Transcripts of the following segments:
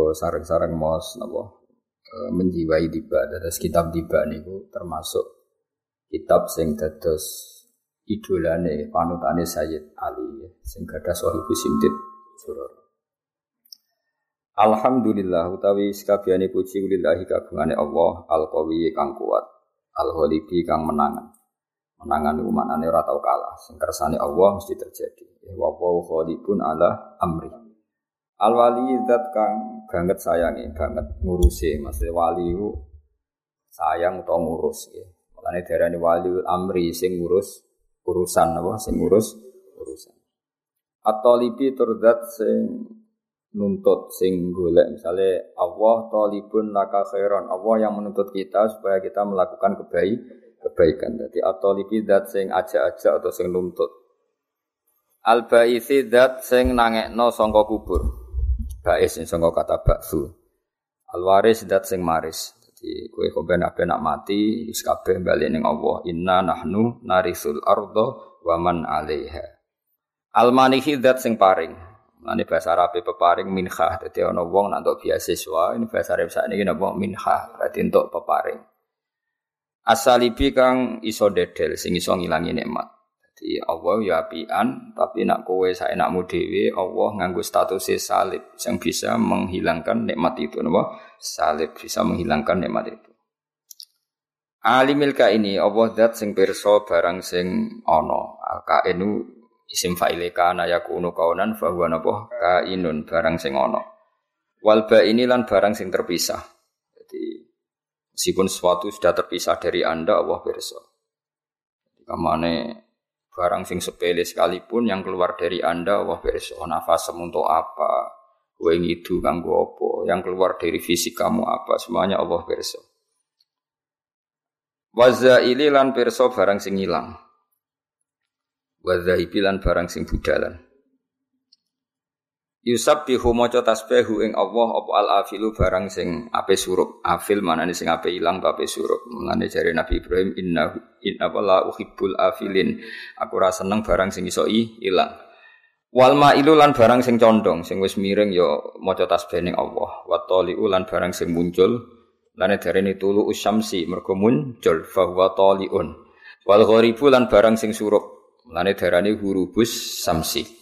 nggo sareng-sareng mos napa? E, menjiwai tiba. Dados kitab tiba niku termasuk kitab sing dados idolane panutane Sayyid Ali sing gadah sahibu simtit surah Alhamdulillah utawi sekabehane puji lillahi kagungane Allah al-qawi kang kuat al-ghalibi kang menangan. Menangan iku maknane ora tau kalah sing kersane Allah mesti terjadi. Wa ghalibun ala amri Al wali zat kang banget sayangi, banget ngurusi. Maksudnya wali itu sayang atau ngurus ya. Makanya darani wali amri sing ngurus urusan apa sing ngurus urusan. Atau libi turdat sing nuntut sing golek misalnya Allah talibun laka khairan Allah yang menuntut kita supaya kita melakukan kebaik kebaikan. Jadi atau zat sing aja-aja atau sing nuntut. Al baisi zat sing nangekno sangka kubur. Bais sing sangka kata baksu. Alwaris dat sing maris. Jadi kowe kok ben nak mati wis kabeh bali ning Allah. Inna nahnu narisul ardo wa man 'alaiha. Almanihi dat sing paring. Ini bahasa Arab peparing minha. Jadi ana wong nak untuk beasiswa, ini bahasa Arab saat ini napa minha, berarti untuk peparing. Asalibi kang iso dedel sing iso ngilangi nikmat. Jadi Allah ya apian, tapi nak kowe saya nakmu dewi, Allah nganggu status salib yang bisa menghilangkan nikmat itu, napa? Salib bisa menghilangkan nikmat itu. Alimil ka ini Allah dat sing pirsa barang sing ana. Kainu isim fa'ile kana yakunu kaunan fa huwa napa? Kainun barang sing ana. Wal ini lan barang sing terpisah. Jadi meskipun sesuatu sudah terpisah dari Anda Allah pirsa. Kamane barang sing sepele sekalipun yang keluar dari Anda wah beres oh, nafas untuk apa? Gue itu ganggu apa? Yang keluar dari fisik kamu apa? Semuanya Allah perso. Wazaili lan perso barang sing hilang Wazaibi lan barang sing budalan Yusab bihu maca tasbihu ing Allah apa al afilu barang sing ape surup. Afil manane sing ape ilang ape surup. Mulane jare Nabi Ibrahim inna inna la uhibbul afilin. Aku ora seneng barang sing iso ilang. Wal mailu lan barang sing condong sing wis miring ya maca tasbih ning Allah. Wa taliu lan barang sing muncul lane darene tulu usyamsi mergo muncul fa huwa taliun wal gharibu lan barang sing surup lane darane hurubus samsi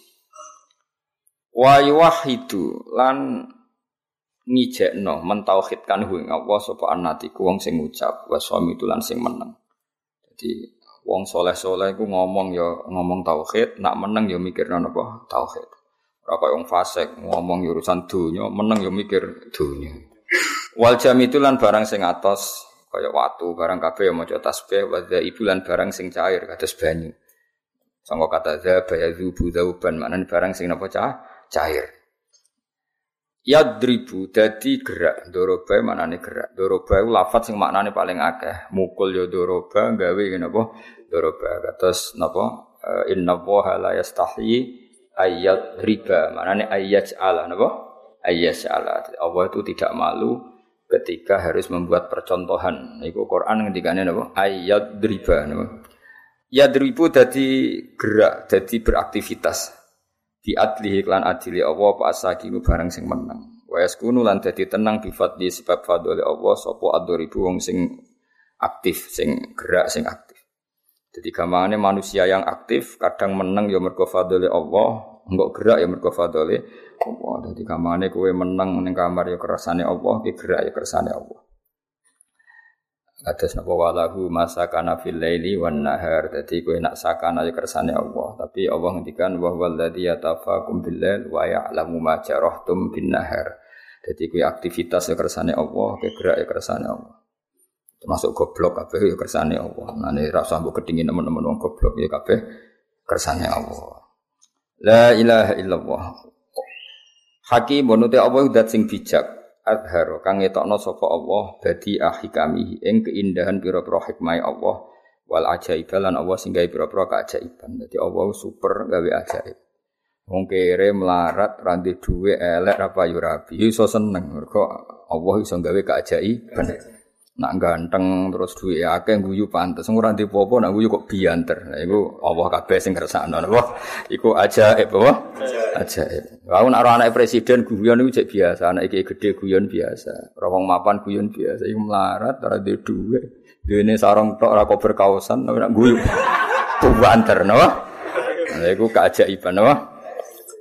wa yuwahidu lan ngijekno mentauhidkan hu ing Allah sapa anatiku wong sing ngucap wa suami itu lan sing meneng. Jadi wong soleh-soleh iku ngomong ya ngomong tauhid, nak meneng ya mikirno napa tauhid. Ora kaya wong fasik ngomong ya urusan donya, meneng ya mikir donya. Wal jam itu lan barang sing atos kaya watu, barang kabeh ya maca tasbih, wa ibu lan barang sing cair kados banyu. Sangka kata za bayadzubu dzauban maknane barang sing napa cah cair. Yadribu dadi gerak. Doroba manane gerak. Doroba itu lafat sing maknane paling akeh. Mukul ya doroba gawe napa doroba kados napa? Eh, inna waha la yastahi ayat riba manane ayat ala napa? Ayat ala Allah itu tidak malu ketika harus membuat percontohan. Niku Quran ngendikane napa? Ayat riba napa? Yadribu dadi gerak dadi beraktivitas di adli iklan adili Allah apa asakimu barang sing menang. Wa yaskunu lan dadi tenang bi fadli sebab fadli Allah sapa adoribu wong sing aktif sing gerak sing aktif. Jadi gamane manusia yang aktif kadang menang ya mergo fadli Allah. Enggak gerak ya mergo fadli Allah. Jadi gamane kowe menang ning kamar ya kersane Allah ki gerak ya kersane Allah Atas napa walahu masa kana fil laili wan nahar. Dadi kowe nak sakana ya kersane Allah. Tapi Allah ngendikan wa walladzi yatafakum bil lail wa ya'lamu ma jarahtum bin nahar. Dadi kowe aktivitas ya kersane Allah, gerak ya kersane Allah. Termasuk goblok kabeh ya kersane Allah. Nah ini rasa mbok kedingin teman-teman wong goblok ya kabeh kersane Allah. La ilaha illallah. Hakim bonute Allah dat sing bijak adharo kang ngetokno sapa Allah badi ahikami ing keindahan pira-pira hikmah Allah wal ajaib lan Allah sing gawe pira-pira keajaiban. Dadi Allah super gawe ajaib. Wong kere melarat randi duwe elek apa yo rabi iso seneng mergo Allah iso gawe keajaiban. Nak ganteng terus duwe akeh guyu pantes. Ora ndek apa nak guyu kok bianter nah iku Allah kabeh sing kersakno napa iku ajaib apa? Ajaib. Wau nak anak presiden guyon iku cek biasa. Anak iki gede guyon biasa. Ora wong mapan guyon biasa. Iku melarat ora duwe duwe dene sarung tok ora kok berkausan nak guyu banter napa nah iku keajaiban napa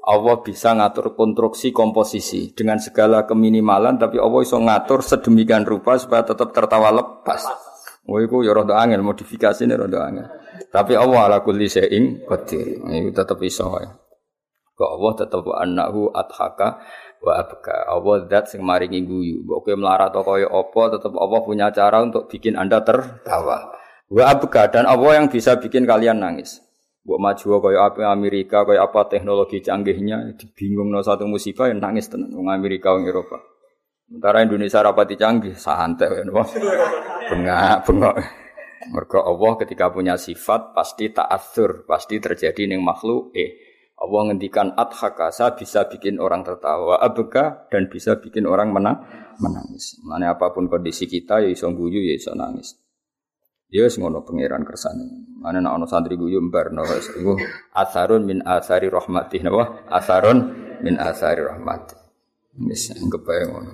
Allah bisa ngatur konstruksi komposisi dengan segala keminimalan tapi Allah bisa ngatur sedemikian rupa supaya tetap tertawa lepas. Oh iku ya rada modifikasi ini rada angel. Tapi Allah ala kulli syai'in qadir. Iku tetap iso wae. Kok Allah tetap annahu adhaka wa abka. Allah zat sing maringi guyu. Mbok melarat kaya apa tetap Allah punya cara untuk bikin Anda tertawa. Wa abka dan Allah yang bisa bikin kalian nangis. Buat maju kaya apa Amerika, kaya apa teknologi canggihnya, bingung no satu musibah yang nangis tenan wong Amerika wong Eropa. Sementara Indonesia rapati canggih, santai kan wah. Bengak, bengok. Mergo Allah ketika punya sifat pasti ta'atsur, pasti terjadi ning makhluk eh. Allah ngendikan adhaka, saya bisa bikin orang tertawa, abeka dan bisa bikin orang menang, menangis. Mana apa pun kondisi kita ya iso guyu ya iso nangis. Ya wis ngono pangeran kersane. Ana nek ana santri guyu mbarno wis iku asarun min asari rahmatih napa? Asarun min asari rahmatih. Wis kepae ngono.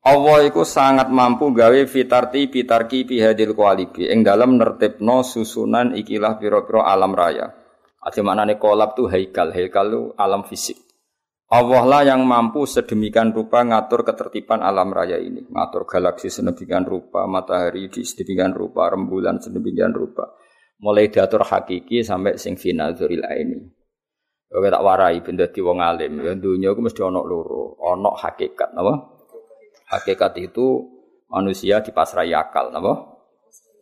Allah iku sangat mampu gawe fitarti pitarki pihadil kualibi ing dalam nertibno susunan ikilah pira-pira alam raya. Ade maknane kolab tuh haikal, haikal tuh alam fisik. Allah lah yang mampu sedemikian rupa ngatur ketertiban alam raya ini, ngatur galaksi sedemikian rupa, matahari di sedemikian rupa, rembulan sedemikian rupa. Mulai diatur hakiki sampai sing final zuril ini. Oke tak warai benda di wong alim, ya dunia itu mesti onok loro, onok hakikat, napa? Hakikat itu manusia dipasrai akal, napa?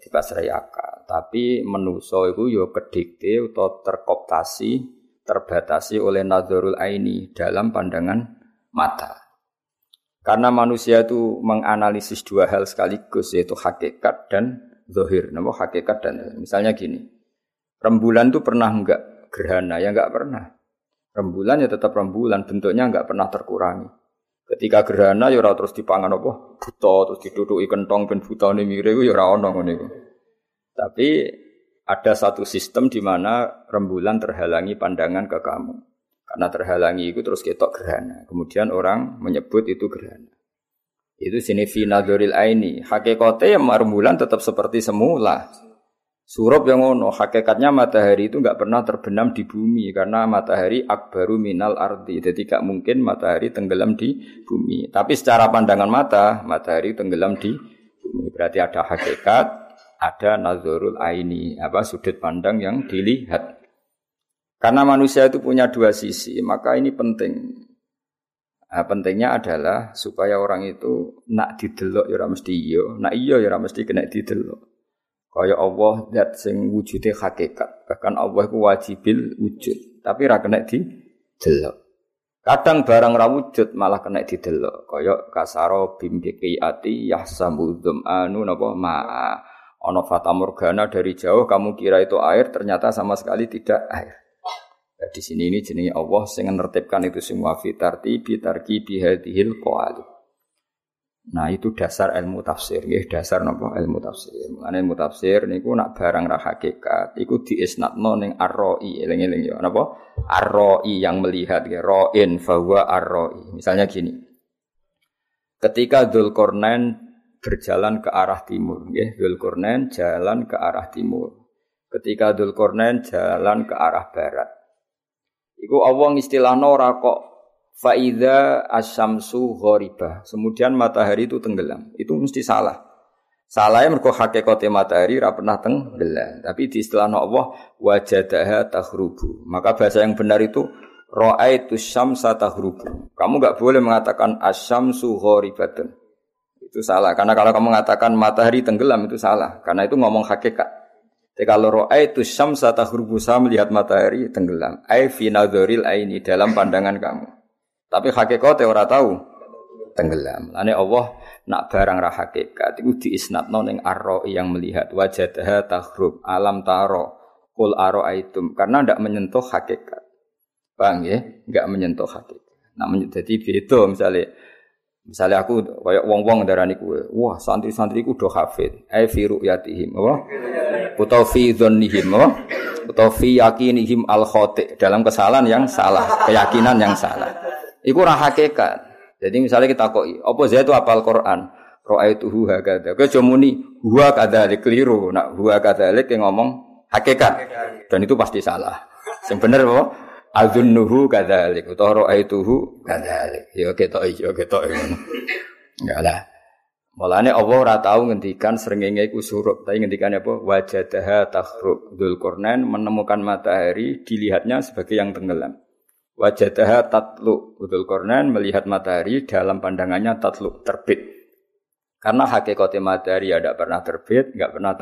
Dipasrai akal. Tapi menuso itu yo kedikte atau terkoptasi terbatasi oleh nazarul aini dalam pandangan mata. Karena manusia itu menganalisis dua hal sekaligus yaitu hakikat dan zohir. Nama hakikat dan misalnya gini, rembulan itu pernah enggak gerhana? Ya enggak pernah. Rembulan ya tetap rembulan, bentuknya enggak pernah terkurangi. Ketika gerhana ya ora terus dipangan apa? Buta terus diduduki kentong ben butane mire ya ora ono ngene Tapi ada satu sistem di mana rembulan terhalangi pandangan ke kamu. Karena terhalangi itu terus ketok gerhana. Kemudian orang menyebut itu gerhana. Itu sini finadoril aini. Hakikatnya yang rembulan tetap seperti semula. Surup yang ono, hakikatnya matahari itu nggak pernah terbenam di bumi karena matahari akbaru minal arti. Jadi gak mungkin matahari tenggelam di bumi. Tapi secara pandangan mata, matahari tenggelam di bumi. Berarti ada hakikat, ada nazarul aini, apa sudut pandang yang dilihat. Karena manusia itu punya dua sisi, maka ini penting. Nah, pentingnya adalah supaya orang itu nak didelok ya mesti iya, nak iya ya mesti kena didelok. Kaya Allah zat sing wujude hakikat. Bahkan Allah itu wajibil wujud, tapi ra kena didelok. Kadang barang ra wujud malah kena didelok. Kaya kasaro bimbiki ati yahsamu anu napa ma'a. Ono fata morgana dari jauh kamu kira itu air ternyata sama sekali tidak air. Ya, di sini ini jenis Allah sing nertibkan itu semua fitarti bitarki bihadihil qawalu. Nah itu dasar ilmu tafsir, ya dasar nopo ilmu tafsir. Mengenai ilmu tafsir niku nak barang rah hakikat, iku diisnatno ning arroi, eling-eling ya, napa? Arroi yang melihat, ya, roin bahwa arroi. Misalnya gini, ketika Dzulkarnain berjalan ke arah timur. Ya, Dzulkarnain jalan ke arah timur. Ketika Dzulkarnain jalan ke arah barat. Iku Allah istilahno ora kok faida asyamsu ghoribah. Kemudian matahari itu tenggelam. Itu mesti salah. Salahnya mergo hakikate matahari ora pernah tenggelam. Tapi di istilah Allah wajadaha taghrubu. Maka bahasa yang benar itu Ra'aitu syamsa taghrubu. Kamu enggak boleh mengatakan asyamsu ghoribatun. Itu salah. Karena kalau kamu mengatakan matahari tenggelam itu salah. Karena itu ngomong hakikat. Jadi kalau roa itu syamsa tahrubusa melihat matahari tenggelam. Ai fi aini dalam pandangan kamu. Tapi hakikat orang tahu tenggelam. Lane Allah nak barang ra hakikat itu diisnatno ning arro yang melihat wajadaha tahrub alam taro kul aitum karena ndak menyentuh hakikat. Bang ya? Enggak menyentuh hakikat. Nah, jadi beda misalnya Misalnya aku kayak wong-wong darani kue, wah santri-santriku do hafid, ai fi ru'yatihim, apa? Utawa fi dzannihim, apa? Utawa fi yakinihim al khati, dalam kesalahan yang salah, keyakinan yang salah. Iku ora hakikat. Jadi misalnya kita koi, apa saya itu apal Quran? Ra'aituhu hakadha. Kowe aja muni huwa kadzalik keliru. Nak huwa kadzalik yang ngomong hakikat. Dan itu pasti salah. Bener apa? Adzunnuhu kadzalik utawa ra'aituhu kadzalik. Ya ketok ya ketok. Enggak lah. Mulane Allah ora tau ngendikan srengenge iku surup, tapi ngendikan apa? Wajadaha takhrub. Dzulqarnain menemukan matahari dilihatnya sebagai yang tenggelam. Wajadaha tatlu. Dzulqarnain melihat matahari dalam pandangannya tatlu, terbit. Karena hakikatnya matahari ada pernah terbit, enggak pernah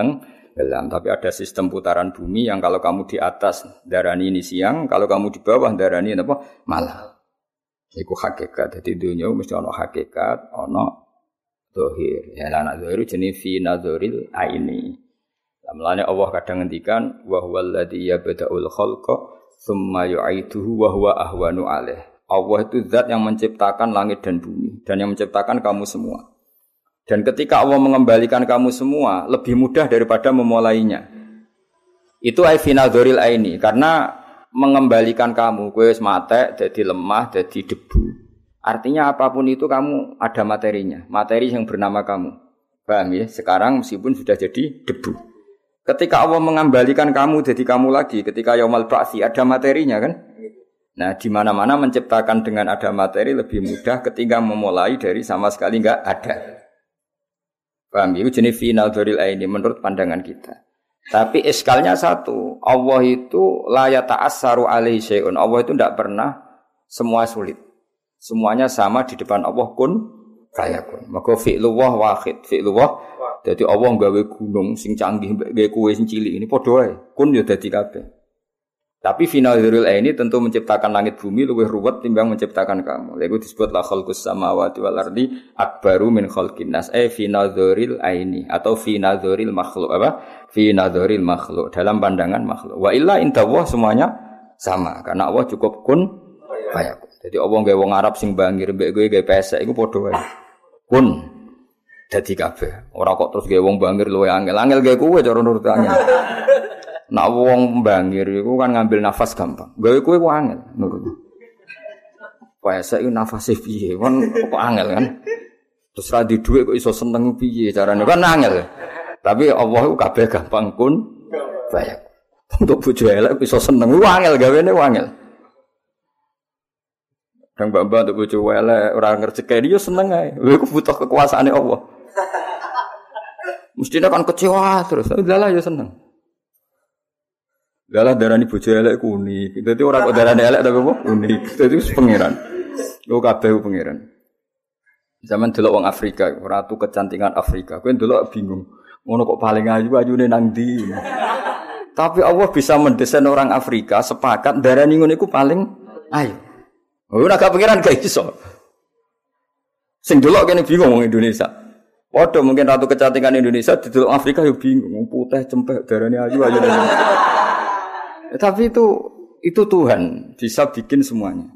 tenggelam. Tapi ada sistem putaran bumi yang kalau kamu di atas darani ini siang, kalau kamu di bawah darani apa? Malam. Iku hakikat. Jadi dunia mesti ono hakikat, ono dohir. Ya lah nak dohir jenis fi nazoril aini. Lamlane Allah kadang ngendikan wa huwal ladzi yabda'ul khalqa tsumma yu'iduhu wa huwa ahwanu alaih. Allah itu zat yang menciptakan langit dan bumi dan yang menciptakan kamu semua. Dan ketika Allah mengembalikan kamu semua lebih mudah daripada memulainya. Itu ai finadzoril aini karena mengembalikan kamu kue mate jadi lemah jadi debu Artinya apa pun itu kamu ada materinya, materi yang bernama kamu. Paham ya? Sekarang meskipun sudah jadi debu. Ketika Allah mengembalikan kamu jadi kamu lagi, ketika Yaumal Ba'si ada materinya kan? Nah, di mana-mana menciptakan dengan ada materi lebih mudah ketika memulai dari sama sekali enggak ada. Paham ya? Itu jenis final doril ini menurut pandangan kita. Tapi iskalnya satu, Allah itu layak ta'assaru alaihi syai'un. Allah itu tidak pernah semua sulit. Semuanya sama di depan Allah kun fayakun. Maka fi'lullah wahid, fi'lullah jadi Allah gawe gunung sing canggih gawe kue sing cilik ini padha. Kun ya dadi kabeh. Tapi final dzurul ini tentu menciptakan langit bumi lebih ruwet timbang menciptakan kamu. Lalu disebut la khalqus samawati wal akbaru min khalqin nas. Eh final dzuril aini atau final dzuril makhluk apa? Final dzuril makhluk dalam pandangan makhluk. Wa illa inta semuanya sama karena Allah cukup kun fayakun. Jadi Allah gawe wong Arab sing bangir mbek kowe gawe pesek iku padha wae. Kun dadi kabeh. Ora kok terus gawe wong bangir luwe angel. Angel gawe kowe cara. Nak wong bangir iku kan ngambil nafas gampang. Gawe kowe ku angel nurut. Pesek iku nafase piye? Kan kok angel kan. Terus ra di dhuwit kok iso seneng piye carane? Kan angel. Tapi Allah iku kabeh gampang kun bayak. Untuk bojo elek iso seneng ku angel gawene angel. Dan mbak-mbak untuk bojo wele orang ngerjekeni yo seneng ae. Lha iku butuh kekuasaane Allah. Mestinya kan kecewa terus. Lah ya seneng. Lah darani bojo elek ku unik. Dadi ora kok darani elek tapi apa? Unik. Dadi wis pangeran. Lo kabeh pangeran. Zaman delok wong Afrika, ratu kecantikan Afrika. Kowe ndelok bingung. Ngono kok paling ayu ayune nang ndi? Tapi Allah bisa mendesain orang Afrika sepakat darani ngono iku paling ayu. Oh, ora gak pikiran gak iso. Sing delok kene bingung wong Indonesia. Waduh mungkin ratu kecantikan Indonesia di delok Afrika yo bingung, putih cempek darane ayu aja. Tapi itu itu Tuhan bisa bikin semuanya.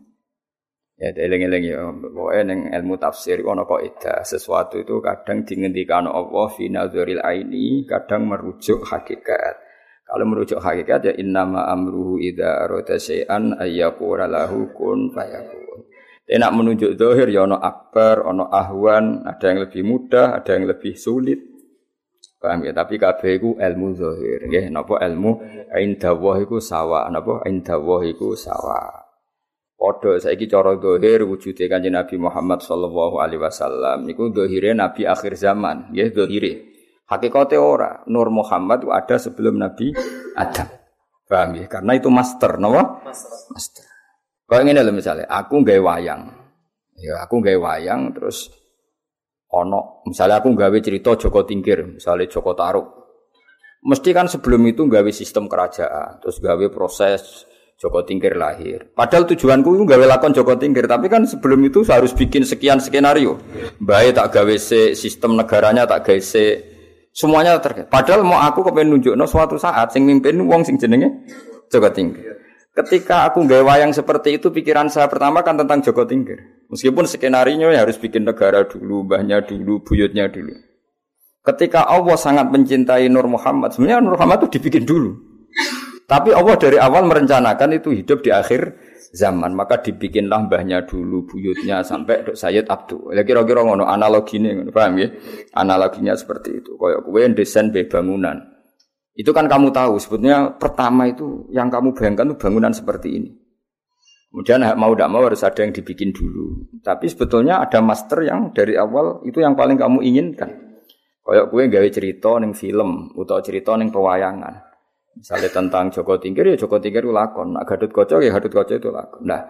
Ya, eling-eling ya, pokoknya neng ilmu tafsir ono kaidah sesuatu itu kadang dingendikan Allah fi nazaril aini, kadang merujuk hakikat. Kalau merujuk hakikat ya innama amruhu idza arada syai'an ayyaqula lahu kun fayakun. Enak menunjuk zahir ya ono akbar, ono ahwan, ada yang lebih mudah, ada yang lebih sulit. Paham ya? Tapi kabeh iku ilmu zahir, nggih. Napa ilmu inda iku sawa, napa inda iku sawa. Padha saiki cara zahir wujude Kanjeng Nabi Muhammad sallallahu alaihi wasallam niku zahire nabi akhir zaman, nggih zahire. Hakikatnya ora. Nur Muhammad itu ada sebelum Nabi Adam. Paham ya? Karena itu master, no? Master. master. Kalau ini loh misalnya, aku nggak wayang. Ya, aku nggak wayang terus ono misalnya aku gawe cerita Joko Tingkir, misalnya Joko Taruk. Mesti kan sebelum itu gawe sistem kerajaan, terus gawe proses Joko Tingkir lahir. Padahal tujuanku itu gawe lakon Joko Tingkir, tapi kan sebelum itu harus bikin sekian skenario. Baik tak gawe se sistem negaranya tak gawe se Semuanya terkait. Padahal mau aku kepengen nunjuk no suatu saat sing mimpin wong sing jenenge Joko Tinggi. Ketika aku nggak wayang seperti itu, pikiran saya pertama kan tentang Joko Tingkir. Meskipun skenario ya harus bikin negara dulu, mbahnya dulu, buyutnya dulu. Ketika Allah sangat mencintai Nur Muhammad, sebenarnya Nur Muhammad itu dibikin dulu. Tapi Allah dari awal merencanakan itu hidup di akhir zaman, maka dibikinlah mbahnya dulu, buyutnya sampai Dok Sayyid Abdul. Ya kira-kira ngono analoginya, paham ya? Analoginya seperti itu. Kayak kue desain bangunan itu kan kamu tahu sebetulnya pertama itu yang kamu bayangkan itu bangunan seperti ini. Kemudian mau tidak mau harus ada yang dibikin dulu. Tapi sebetulnya ada master yang dari awal itu yang paling kamu inginkan. Kayak gue gawe cerita neng film atau cerita neng pewayangan. Misalnya tentang Joko Tingkir ya Joko Tingkir itu lakon. Nah, Gadut Koco ya Gadut Koco itu lakon. Nah,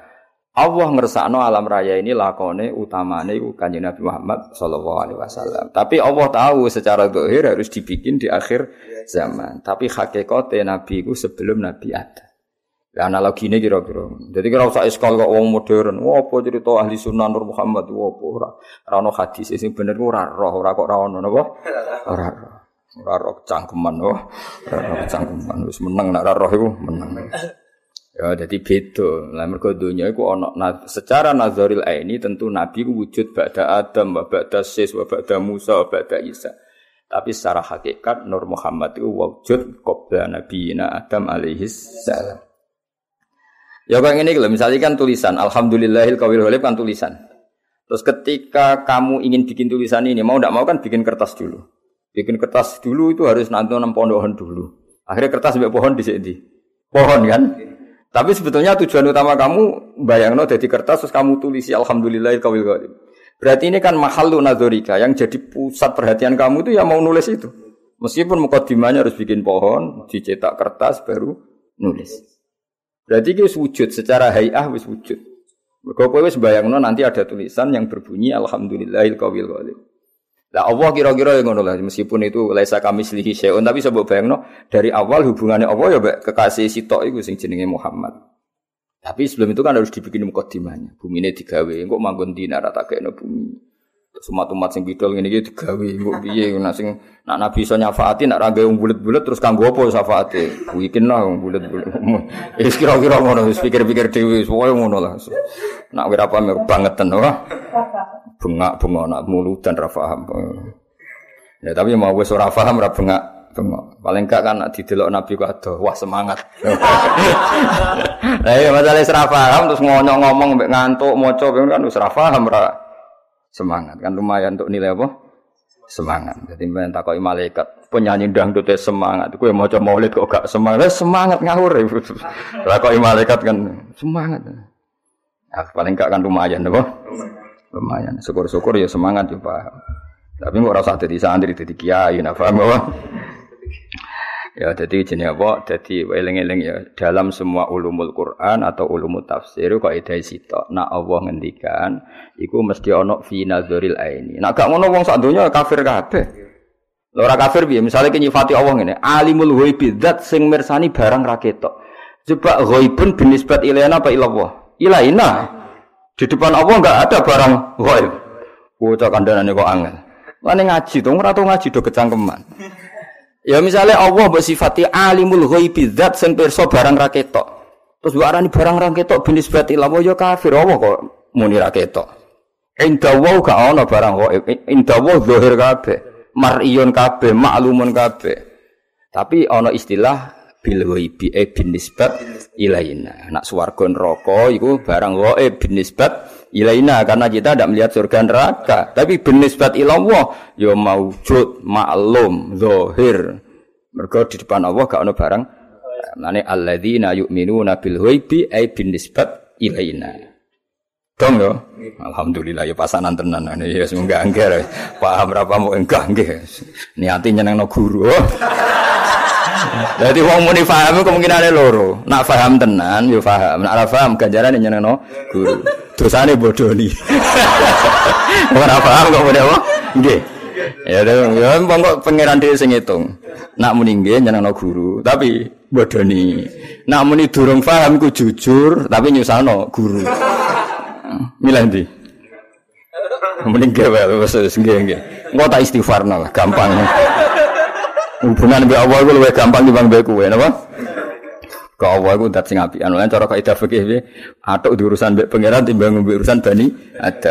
Allah ngersakno alam raya ini lakone utamane iku Kanjeng Nabi Muhammad sallallahu alaihi wasallam. Tapi Allah tahu secara zahir harus dibikin di akhir zaman. Tapi hakikate Nabi itu sebelum Nabi ada. Ya analogi ini kira-kira. Jadi kira usah iskal kok wong modern. Wah apa cerita ahli sunnah Nur Muhammad wah apa ono hadis sing bener ora roh ora kok ora ono napa? Ora roh. Ora roh cangkeman wah. Ora roh cangkeman iku. Ya, jadi beda. Lah mergo donya iku ana secara nazaril aini tentu nabi ku wujud ba'da Adam, wa ba'da Sis, wa ba'da Musa, wa ba'da Isa. Tapi secara hakikat Nur Muhammad itu wujud qabla nabiyina Adam alaihi salam. Ya kayak ini kalau misalnya kan tulisan Alhamdulillahil kawil walib kan tulisan. Terus ketika kamu ingin bikin tulisan ini mau tidak mau kan bikin kertas dulu. Bikin kertas dulu itu harus nanti enam pohon dulu. Akhirnya kertas sampai pohon di sini. Pohon kan? Tapi sebetulnya tujuan utama kamu bayang no jadi kertas terus kamu tulisi alhamdulillah kawil kawil. Berarti ini kan mahalu nadorika yang jadi pusat perhatian kamu itu yang mau nulis itu. Meskipun mukadimahnya harus bikin pohon, dicetak kertas baru nulis. Berarti itu wujud secara hayah wis wujud. Mergo kowe wis bayangno nanti ada tulisan yang berbunyi alhamdulillahil kawil kawil. Lah Allah kira-kira yang ngono lah meskipun itu laisa kami selihi syai'un tapi sebab bayangno dari awal hubungannya Allah ya mbak kekasih sitok itu sing jenenge Muhammad. Tapi sebelum itu kan harus dibikin mukadimahnya. Bumi ini digawe, kok manggon dina rata kayak bumi. Umat-umat sing bidol ngene iki digawe mbok piye nak sing nak nabi iso nyafaati nak ra gawe bulet-bulet terus kanggo apa syafaate. Kuwikin lah wong bulet-bulet. Wis kira-kira ngono wis pikir-pikir dhewe wis pokoke ngono lah. Nak wira pamer bangetan wah. Bengak-bengok nak mulu dan ra paham. Ya tapi mau wis ora paham ra bengak. Paling enggak kan nak didelok nabi ku adoh wah semangat. Lah iya masalah ora paham terus ngonyong ngomong mbek ngantuk maca kan wis ora paham ra semangat. Kan lumayan untuk nilai apa? Semangat. Jadi main takoi malaikat. Penyanyi dangdut semangat. Gue mau coba maulid kok gak semangat. Semangat ngawur ya. Takoi malaikat kan semangat. Ya, paling gak kan lumayan apa? Lumayan. Syukur-syukur ya semangat juga tapi nggak rasa jadi santri jadi kiai nah paham apa Ya, jadi jenis apa? Jadi eling-eling ya dalam semua ulumul Quran atau ulumul tafsir kok ida sito. Nak Allah ngendikan, iku mesti ono fi nazaril aini. Nak gak ngono wong sak donya kafir kabeh. Lha ora kafir piye? Misale nyifati Allah ngene, alimul ghaibi zat sing mirsani barang ra ketok. Coba ghaibun binisbat ilaina apa ilallah? Ilaina. Di depan Allah enggak ada barang ghaib. Bocah kandhanane kok angel. Lane ngaji to, ora tau ngaji do kecangkeman. Ya misalnya Allah bersifati alimul ghaibi zat sing pirsa barang ra ketok. Terus mbok arani barang ra ketok binis bati lawo ya kafir apa kok muni ra ketok. Inda wa gak ana barang ghaib. Inda wa zahir kabeh. Mar'iyun kabeh, maklumun kabeh. Tapi ana istilah bil ghaibi e bin nisbat ilaina. Nak swarga neraka iku barang ghaib bin nisbat ilaina karena kita tidak melihat surga neraka tapi benisbat ilallah ya maujud maklum zahir mergo di depan Allah gak ada barang Mane alladzina yu'minuna bil ghaibi ay binisbat ilaina. Dong yo. Alhamdulillah ya pasanan tenan. Ya semoga angger. Paham berapa mau enggak nggih. Niati nyenengno guru. Jadi wong muni paham kemungkinan loro. Nak paham tenan yo paham. Nak ora paham ganjaran nyenengno guru. Dosane bodoni. Ora paham kok muni apa? Nggih. Ya ya kok pangeran dhewe sing ngitung. Nak muni nggih nyenengno guru, tapi bodoni. Nak muni durung paham iku jujur, tapi nyusano guru. Milih ndi? Muni nggih wae wis nggih nggih. Engko tak istighfarno gampang. Hubungan mbek Allah iku luwih gampang timbang mbek kowe, napa? Kau Allah iku dat sing apian. Lan cara kaidah fikih piye? Atuk di urusan mbek pangeran timbang mbek urusan Bani.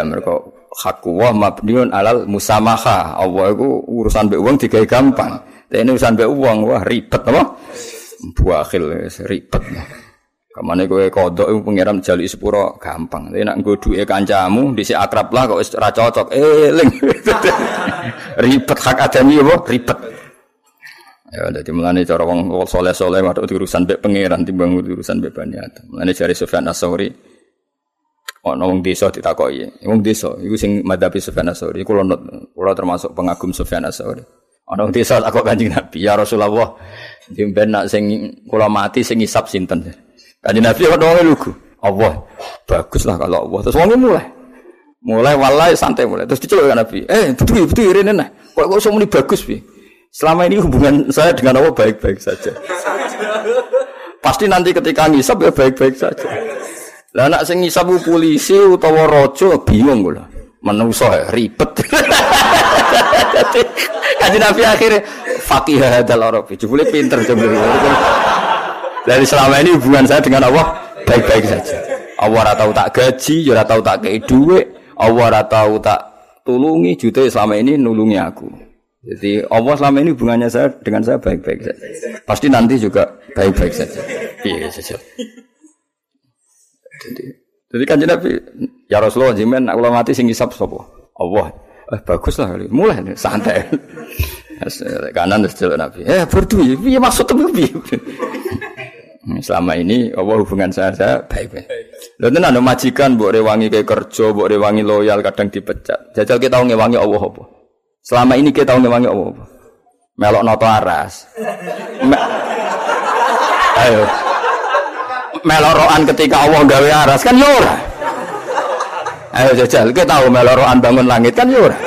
Mergo hakku wa mabniun alal musamaha. Allah iku urusan mbek wong digawe gampang. Ini urusan mbek wong wah ribet apa? Buakhil ribet. Kamane kowe kodok iku pangeran jali sepuro gampang. Tapi nek nggo duwe kancamu dhisik akrab lah kok wis ora cocok. Eling. ribet hak adami apa? Ribet. Ya, jadi mulane cara wong soleh-soleh waktu urusan mbek pangeran timbang urusan mbek Bani Adam. Mulane jari Sufyan As-Sauri ana wong desa ditakoki. Wong desa iku sing madhabi Sufyan As-Sauri. Kula kula termasuk pengagum Sufyan As-Sauri. Ana wong desa takok Kanjeng Nabi, "Ya Rasulullah, dimben nak sing kula mati sing ngisap sinten?" Kanjeng Nabi kok wong lugu. Allah. Bagus lah kalau Allah. Terus wong mulai. Mulai walai santai mulai. Terus diceluk Nabi. Eh, betul betul rene nah. Kok kok muni bagus piye? Selama ini hubungan saya dengan Allah baik-baik saja. Pasti nanti ketika ngisap ya baik-baik saja. Lah anak sing ngisap polisi utawa raja bingung kula. Menungso ya ribet. Kaji Nabi akhirnya fakih hadal Arabi. Jebule pinter jebule. Dari selama ini hubungan saya dengan Allah baik-baik saja. Allah ora tahu tak gaji, ya ora tahu tak kei dhuwit, Allah ora tak tulungi juta selama ini nulungi aku. Jadi Allah selama ini hubungannya saya dengan saya baik-baik saja. Pasti nanti juga baik-baik saja. Iya saja. Jadi, jadi kan Nabi, ya Rasulullah jimen aku mati sing isap? Allah. Eh bagus lah kali. Mulai nih, santai. Kanan terus jalan Nabi. Eh berdua, iya maksud tuh Selama ini Allah hubungan saya saya baik-baik. Lalu tenan majikan buat rewangi kayak kerja, buat rewangi loyal kadang dipecat. Jajal kita ngewangi Allah apa? Selama ini kita tahu ngewangi apa? Melok noto aras. Me Ayo. Ketika Allah gawe aras kan yura. Ayo jajal, kita tahu meloroan bangun langit kan yura.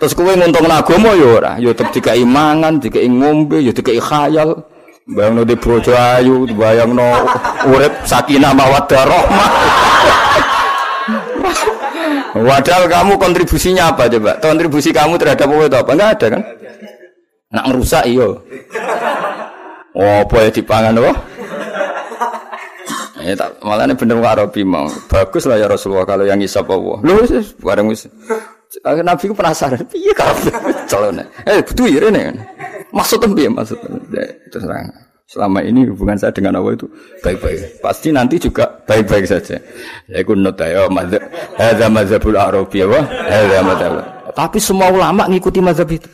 Terus kue nguntung agama yura. Yo tetep dikai mangan, dikai ngombe, yo dikai khayal. Bayang no di bojo ayu, bayang no urip sakinah mawaddah rahmah. Padahal kamu kontribusinya apa coba? Kontribusi kamu terhadap apa itu apa? Enggak ada kan? Nak ngerusak iyo. Oh, apa ya dipangan apa? Ya tak malah ini bener Arabi mau. Bagus lah ya Rasulullah kalau yang isap Allah. Wis bareng wis. Nabi ku penasaran, piye kabeh calon. Eh, betul ya ini. Maksudnya piye maksud? Terus terang. Selama ini hubungan saya dengan Allah itu baik-baik. Pasti nanti juga baik-baik saja. Ya ikut not ya mazhab. Hadza mazhabul Arabi ya, hadza mazhab. Tapi semua ulama ngikuti mazhab itu.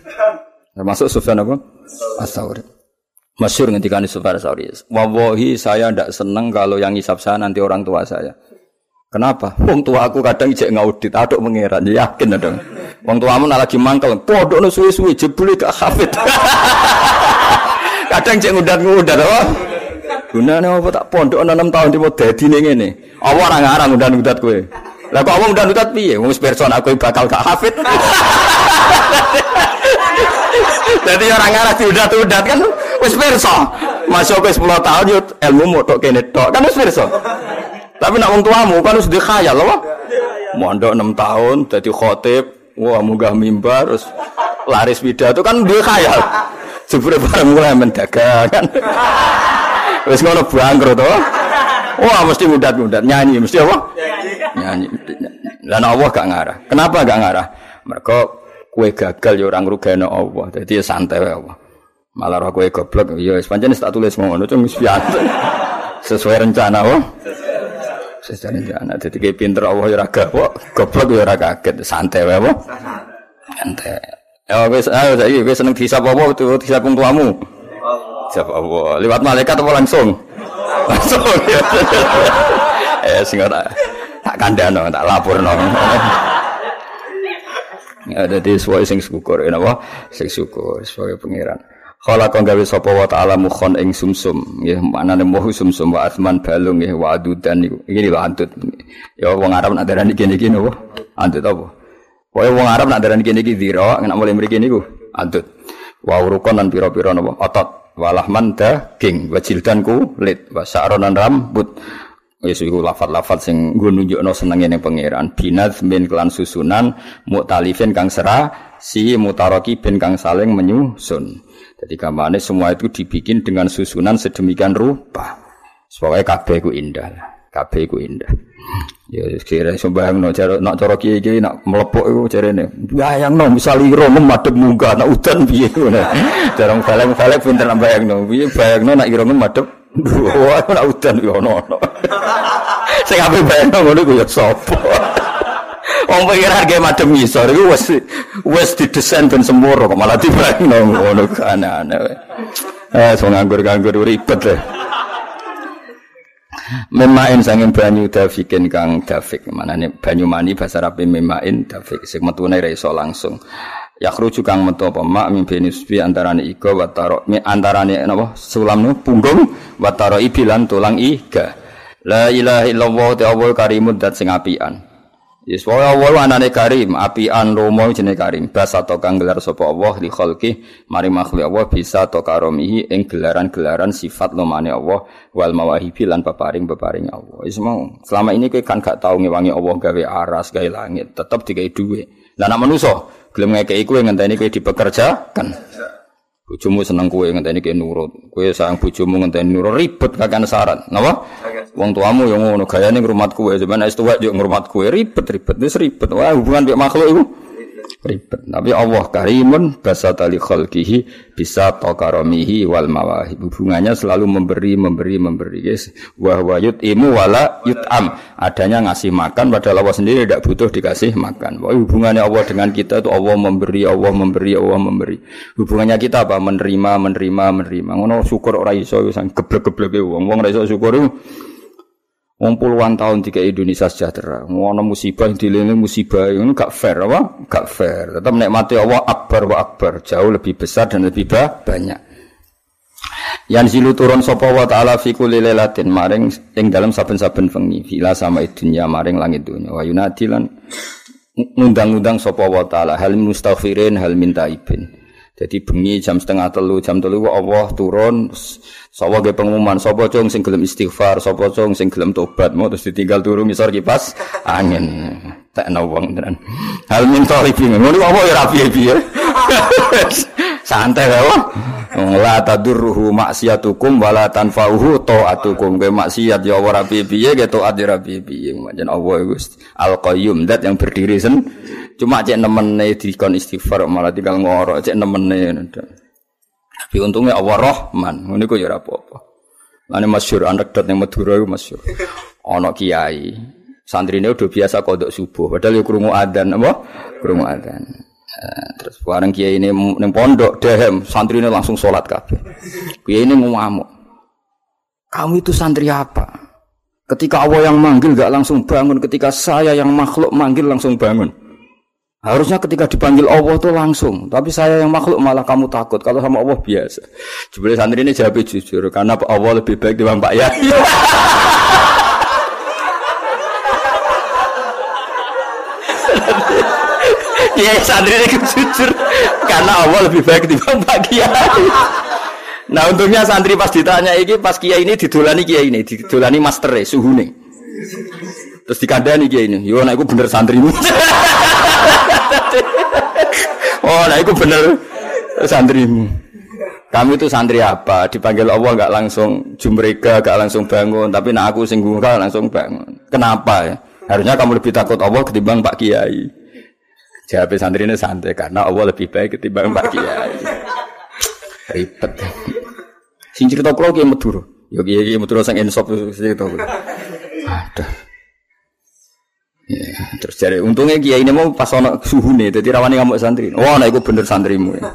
Termasuk Sufyan apa? As-Sauri. Masyur ngendikan Sufyan As-Sauri. Wallahi saya tidak senang kalau yang hisap saya nanti orang tua saya. Kenapa? Wong tua aku kadang ijek ngaudit, aduk mengeran, yakin dong. Wong tuamu lagi mangkel, podok no suwe-suwe jebule gak hafid. Kadang cek ngudat-ngudat apa? Gunane apa tak pondok ana 6 tahun tiba dadi ning ngene. Apa ora ngarang ngudat-ngudat kowe? Lah kok apa ngudat-ngudat piye? Wong person aku bakal gak hafid. Jadi orang ngarang diudat-udat kan wis pirsa. Masuk ke 10 tahun yo ilmu motok kene tok. Kan wis pirsa. Tapi nak wong tuamu kan wis dikhayal apa? Mondok 6 tahun dadi khotib, wah munggah mimbar terus laris pidato kan dia khayal. Jebule bareng mulai mendagang kan. Wis ngono bangkrut to. Wah mesti mudat-mudat nyanyi mesti apa? Nyanyi. Dan Allah gak ngarah. Kenapa gak ngarah? Mereka kue gagal ya orang rugano Allah. Jadi ya santai Allah. Malah roh kue goblok ya wis pancen tak tulis ngono cung Sesuai rencana oh. Sesuai rencana. Jadi kayak pinter Allah ya ora gawok, goblok ya ora kaget. Santai wae apa? Santai. Ya wis ayo saiki wis seneng disap apa tuh disap wong tuamu. Disap apa? Lewat malaikat apa langsung? Langsung. eh sing ora tak kandhano, tak laporno. Ya dadi suwe sing syukur napa? Sing syukur sebagai pangeran. Khalaqa gawe sapa wa ta'ala mukhon ing sumsum nggih manane muhu sumsum wa asman balung nggih wa adudan niku iki lho antut ya wong Arab nak darani kene iki napa antut apa Pokoknya wong Arab nak darani kene iki zira, nek mulai mriki niku adut. Wa urukon lan pira-pira napa otot, walahman daging, wa jildan kulit, wa sa'ronan rambut. Wis iku lafat-lafat sing nggo nunjukno senenge ning pangeran. Binaz min kelan susunan muktalifin kang serah si mutaraki bin kang saling menyusun. Jadi gamane semua itu dibikin dengan susunan sedemikian rupa. Supaya kabeh ku indah. Kabeh ku indah. Ya kira sembayang no cara nak cara kiai kiai nak melepok itu carane. Bayang no misal iro madep munggah nak udan piye ngono. Cara balik balik pinter bayang no. Piye bayang no nak iro madep. Wah nak udan yo ono ono. Sing ape bayang no ngono ku ya sapa. Wong pengen harga madem ngisor iku wis wis didesain ben semuro kok malah no ngono kan aneh. Eh, so nganggur-nganggur ribet deh. Memain sanging banyu dafikin kang dafik. nih banyu mani bahasa Arab memain dafik. Sing metune ra iso langsung. Yakhruju kang metu apa mak mimpin usbi antarane iga wa taro antarane napa sulam nu punggung wa taro ibilan tulang iga. La ilaha illallah ta'ala karimud dat sing apian. Yes, wa Allah anane karim, apian romo jenenge karim. Bas atau kang gelar sapa Allah li khalqi, mari makhluk Allah bisa to karomihi ing gelaran-gelaran sifat lomane Allah wal mawahibi lan peparing-peparing Allah. Wis mau, selama ini kowe kan gak tau ngewangi Allah gawe aras, gawe langit, tetep digawe dhuwit. Lah nek manusa gelem ngekeki kowe ngenteni kowe dipekerjakan. Bojomu seneng kowe ngenteni kowe nurut. Kowe sayang bojomu ngenteni nurut ribet kakan syarat. Napa? Wong tuamu yang ngono gayane ngrumat kowe, sampeyan wis tuwek yo ngrumat kowe ribet-ribet. Wis ribet. Wah, hubungan mek makhluk iku ribet. Tapi Allah karimun basata li khalqihi bisa taqaramihi wal mawahib. Hubungannya selalu memberi, memberi, memberi. Guys, wa huwa yut'imu wala yut'am. Adanya ngasih makan padahal Allah sendiri tidak butuh dikasih makan. Wah, hubungannya Allah dengan kita itu Allah memberi, Allah memberi, Allah memberi. Hubungannya kita apa? Menerima, menerima, menerima. Ngono syukur ora iso wis geblek-gebleke wong. Wong ora iso syukur Wong puluhan tahun tiga Indonesia sejahtera. Ngono musibah dilene musibah itu gak fair apa? Gak fair. Tetap nikmati Allah akbar wa akbar, jauh lebih besar dan lebih banyak. Yang zilu turun sapa wa taala fi kulli lailatin maring ing dalam saben-saben wengi fila sama dunya maring langit dunya wa yunadilan ngundang-undang sapa wa taala hal mustaghfirin hal minta ibin. Jadi bengi jam setengah telu jam telu Allah turun Sapa ge pengumuman sapa cung sing gelem istighfar, sapa cung sing gelem tobat, mau terus ditinggal turu ngisor kipas angin. Tak wong tenan. Hal min talibin. Ngono apa ya rapi piye. Santai wae. La tadurruhu maksiatukum wala tanfa'uhu taatukum. Kowe maksiat ya ora piye-piye, ge taat ya ora piye-piye. Allah iku Al-Qayyum, dat yang berdiri sen. Cuma cek nemene dikon istighfar malah tinggal ngorok cek nemene. Tapi untungnya Allah Rahman, ini kok ya apa-apa. Ini masyur, anekdot yang Madura itu masyur. Ono kiai, santri ini udah biasa kodok subuh, padahal ya kurungu adan, apa? Kurungu adan. Eh, terus bareng kiai ini neng pondok dehem santri ini langsung sholat kafe. Kiai ini ngamuk. Kamu itu santri apa? Ketika Allah yang manggil gak langsung bangun, ketika saya yang makhluk manggil langsung bangun. Harusnya ketika dipanggil Allah tuh langsung, tapi saya yang makhluk malah kamu takut. Kalau sama Allah biasa. Jebule santri ini jawab jujur karena Allah lebih baik dibanding Pak Yai. Iya santri ini jujur karena Allah lebih baik dibanding Pak Kiai. Nah untungnya santri pas ditanya ini pas Kiai ini didolani Kiai ini didolani master suhu nih. Terus dikandani Kiai ini, yo nah bener santrimu. oh, nah itu bener santrimu. Kami itu santri apa? Dipanggil Allah nggak langsung jumrega, nggak langsung bangun. Tapi nak aku singgung langsung bangun. Kenapa ya? Harusnya kamu lebih takut Allah ketimbang Pak Kiai. Jawab santri ini santai karena Allah lebih baik ketimbang Pak Kiai. Ribet. Sing cerita kalau kiai meduro. Yo kiai kiai meduro sang insop cerita. Aduh. Ya, terus cari untungnya kiai ini mau pas ono suhu nih, jadi rawani kamu santri. Wah, nah itu bener santrimu. Ya.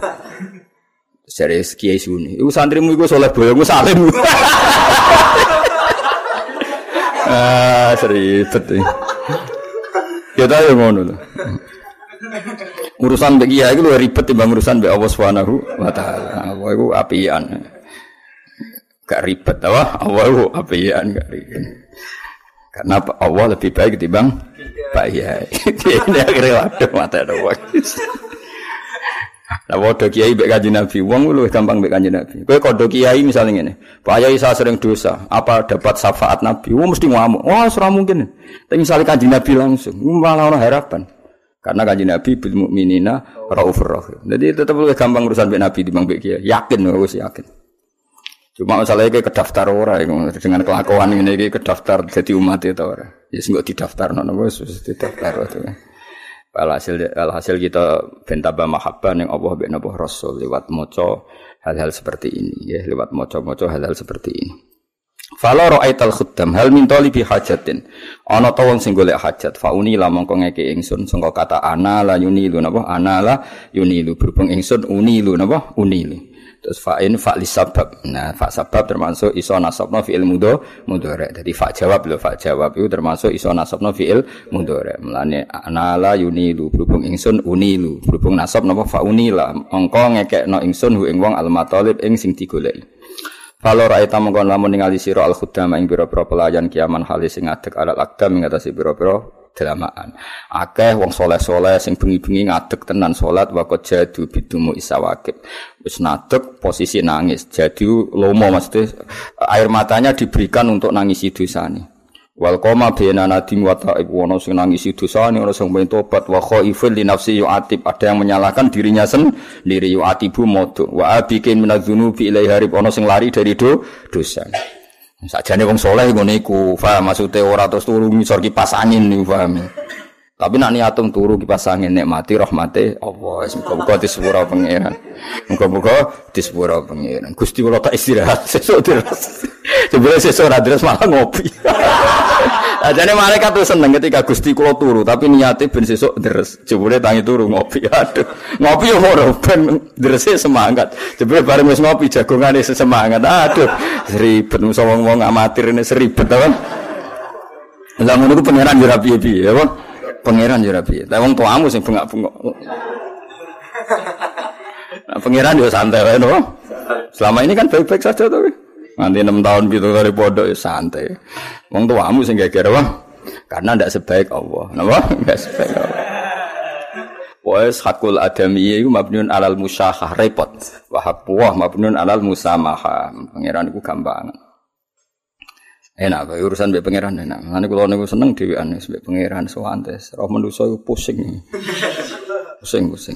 Terus cari kiai suhu nih, itu santrimu itu soleh boyo, gue salim. ah, serius betul. Ya tahu yang ngono tuh. Urusan bagi kiai itu ribet timbang urusan bagi Allah Subhanahu wa taala. Allah itu apian. Gak ribet apa? Allah itu apian gak ribet. Karena Allah lebih baik dibang Pak Yai. Ini akhirnya waduh mata ada waktu. Nah, waduh kiai bek kanjeng Nabi, wong lu gampang bek kanjeng Nabi. Kowe kodo kiai misalnya ini, Pak Yai saya sering dosa, apa dapat syafaat Nabi? Wong mesti ngamuk. Wah, serah mungkin. Tapi misalnya kanjeng Nabi langsung, malah orang harapan. Karena kanjeng Nabi bil mukminina raufur. Jadi tetap lebih gampang urusan mbek Nabi timbang mbek kiai. Yakin wis yakin. Cuma masalahnya kayak kedaftar orang dengan kelakuan ini kayak kedaftar jadi umat itu orang. Ya nggak didaftar nono bos didaftar itu. Alhasil alhasil kita bentaba mahabbah yang Allah bin Nabi Rasul lewat moco hal-hal seperti ini ya lewat moco-moco hal-hal seperti ini. Fala ra'aital khuddam hal min talibi hajatin. Ana ta wong sing golek hajat, fa uni la mongko ngeke ingsun sangka kata ana la yunilu napa? Ana la yunilu berhubung ingsun unilu napa? Unilu. Terus fa'in fa li sabab. Nah, fa sabab termasuk iso nasabna fi'il mudho mudhari. Jadi fa jawab lho, fa jawab itu termasuk iso nasabna fi'il mudhari. Mulane ana la yunilu berhubung ingsun unilu. Berhubung nasab napa fa unila. Mongko ngekekno ingsun hu ing wong al matalib ing sing digoleki. Kalau rakyat mongkon lamun ningali sira al khuddam ing pira-pira pelayan kiaman halis sing ngadeg alal akdam ing atase pira-pira dalamaan. Akeh wong soleh-soleh sing bengi-bengi ngadeg tenan salat wakot jadu bidumu isawakib. Wis ngadeg posisi nangis. Jadi lomo mesti air matanya diberikan untuk nangisi dosane. Wal koma bena nadim wa ta'ib wono sing nangisi dosane ora sing pengen tobat. Wa khaifil li nafsi yu'atib. Ada yang menyalahkan dirinya sendiri yu'atibu modu wa abikin minadzunubi ilai harib. Ono sing lari dari do dosa. Sakjane wong soleh ngene iku paham? Maksude ora terus turu ngisor kipas angin niku paham tapi nak niatum turu kipas angin nek mati rahmate Allah wis muga-muga disepuro pangeran muga-muga disepuro pangeran Gusti kula tak istirahat sesuk deres Sebenarnya sesuk ora malah ngopi Ajane malaikat tuh seneng ketika Gusti kula turu, tapi niate ben sesuk deres. Jebule tangi turu ngopi. Aduh, ngopi yo ora ben derese semangat. Jebule bareng wis ngopi jagongane semangat. Aduh, seribet musa wong-wong amatir ini seribet to kan. Lah ngono ku pangeran yo piye ya. Pangeran yo rapi. Tapi wong tuamu sing bengak-bengok. Nah, pangeran yo santai wae no. Selama ini kan baik-baik saja tuh. Nanti enam tahun gitu dari pondok ya santai. Wong tuamu sing geger wah. Karena ndak sebaik Allah. Napa? Ndak sebaik Allah. Wes hakul adami iku mabniun alal musyahah repot. Wa haqqu mabniun alal musamaha. Pangeran iku gampang. Enak kok urusan mbek pangeran enak. Ngene kula niku seneng dhewean wis mbek pangeran sowantes. Roh manusa iku pusing. Pusing pusing.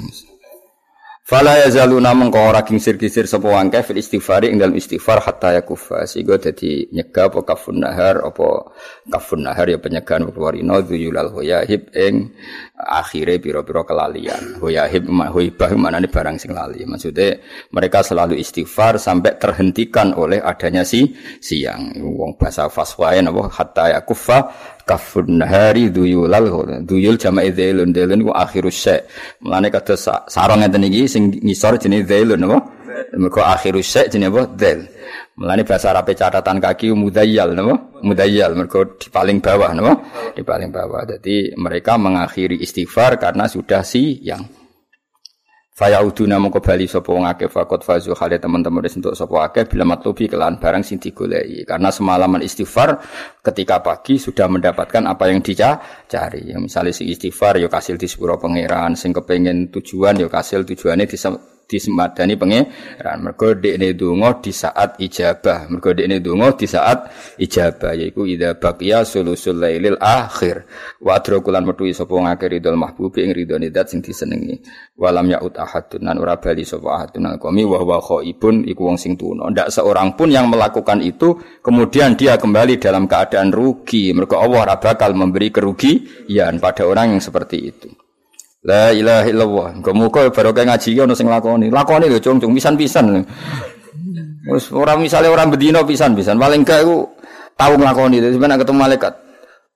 Fala yazaluna mengko ora kingsir-kisir sapa wangke fil istighfari ing dalam istighfar hatta yakufa sehingga dadi nyegah apa kafun nahar apa kafun nahar ya penyegahan warina dzuyulal huyahib ing akhire pira-pira kelalian. Huyahib huibah manane barang sing lali. Maksudnya mereka selalu istighfar sampai terhentikan oleh adanya si siang. Wong bahasa faswae napa hatta yakufa kafun nahari duyulal duyul jama idzelun delun ku akhirus syai mulane kados sarong ngeten iki sing ngisor jenenge dzelun apa? Mergo akhirus syai jenenge apa? Del mulane bahasa Arab catatan kaki mudayyal napa mudayyal. Mergo di paling bawah napa di paling bawah. Jadi mereka mengakhiri istighfar karena sudah siang Fayauduna mongko bali sapa wong akeh fakot fazu hale teman-teman wis entuk sapa akeh bila matlubi kelan barang sing digoleki. Karena semalaman istighfar ketika pagi sudah mendapatkan apa yang dicari. Ya, misalnya si istighfar yo kasil di sepuro pangeran, sing kepengin tujuan yo kasil tujuannya di disemadani pangeran. Mergo dekne donga di saat ijabah. Mergo dekne donga di saat ijabah yaiku idza baqiya sulusul lailil akhir. Wa adrakulan metu sapa ngakhir ridul mahbubi ing ridhone zat sing disenengi. Walam yaut ahadun nan ora bali sapa ahadun alqami wa huwa khaibun iku wong sing tuna. Ndak seorang pun yang melakukan itu kemudian dia kembali dalam keadaan rugi. Mergo Allah ora bakal memberi kerugian pada orang yang seperti itu. La ilaha illallah. Muga-muga barokah ngaji ono sing lakoni. Lakoni lho cung cung pisan-pisan. Wis ora misale orang bedino pisan-pisan. Paling gak iku tahu nglakoni. Dadi nek ketemu malaikat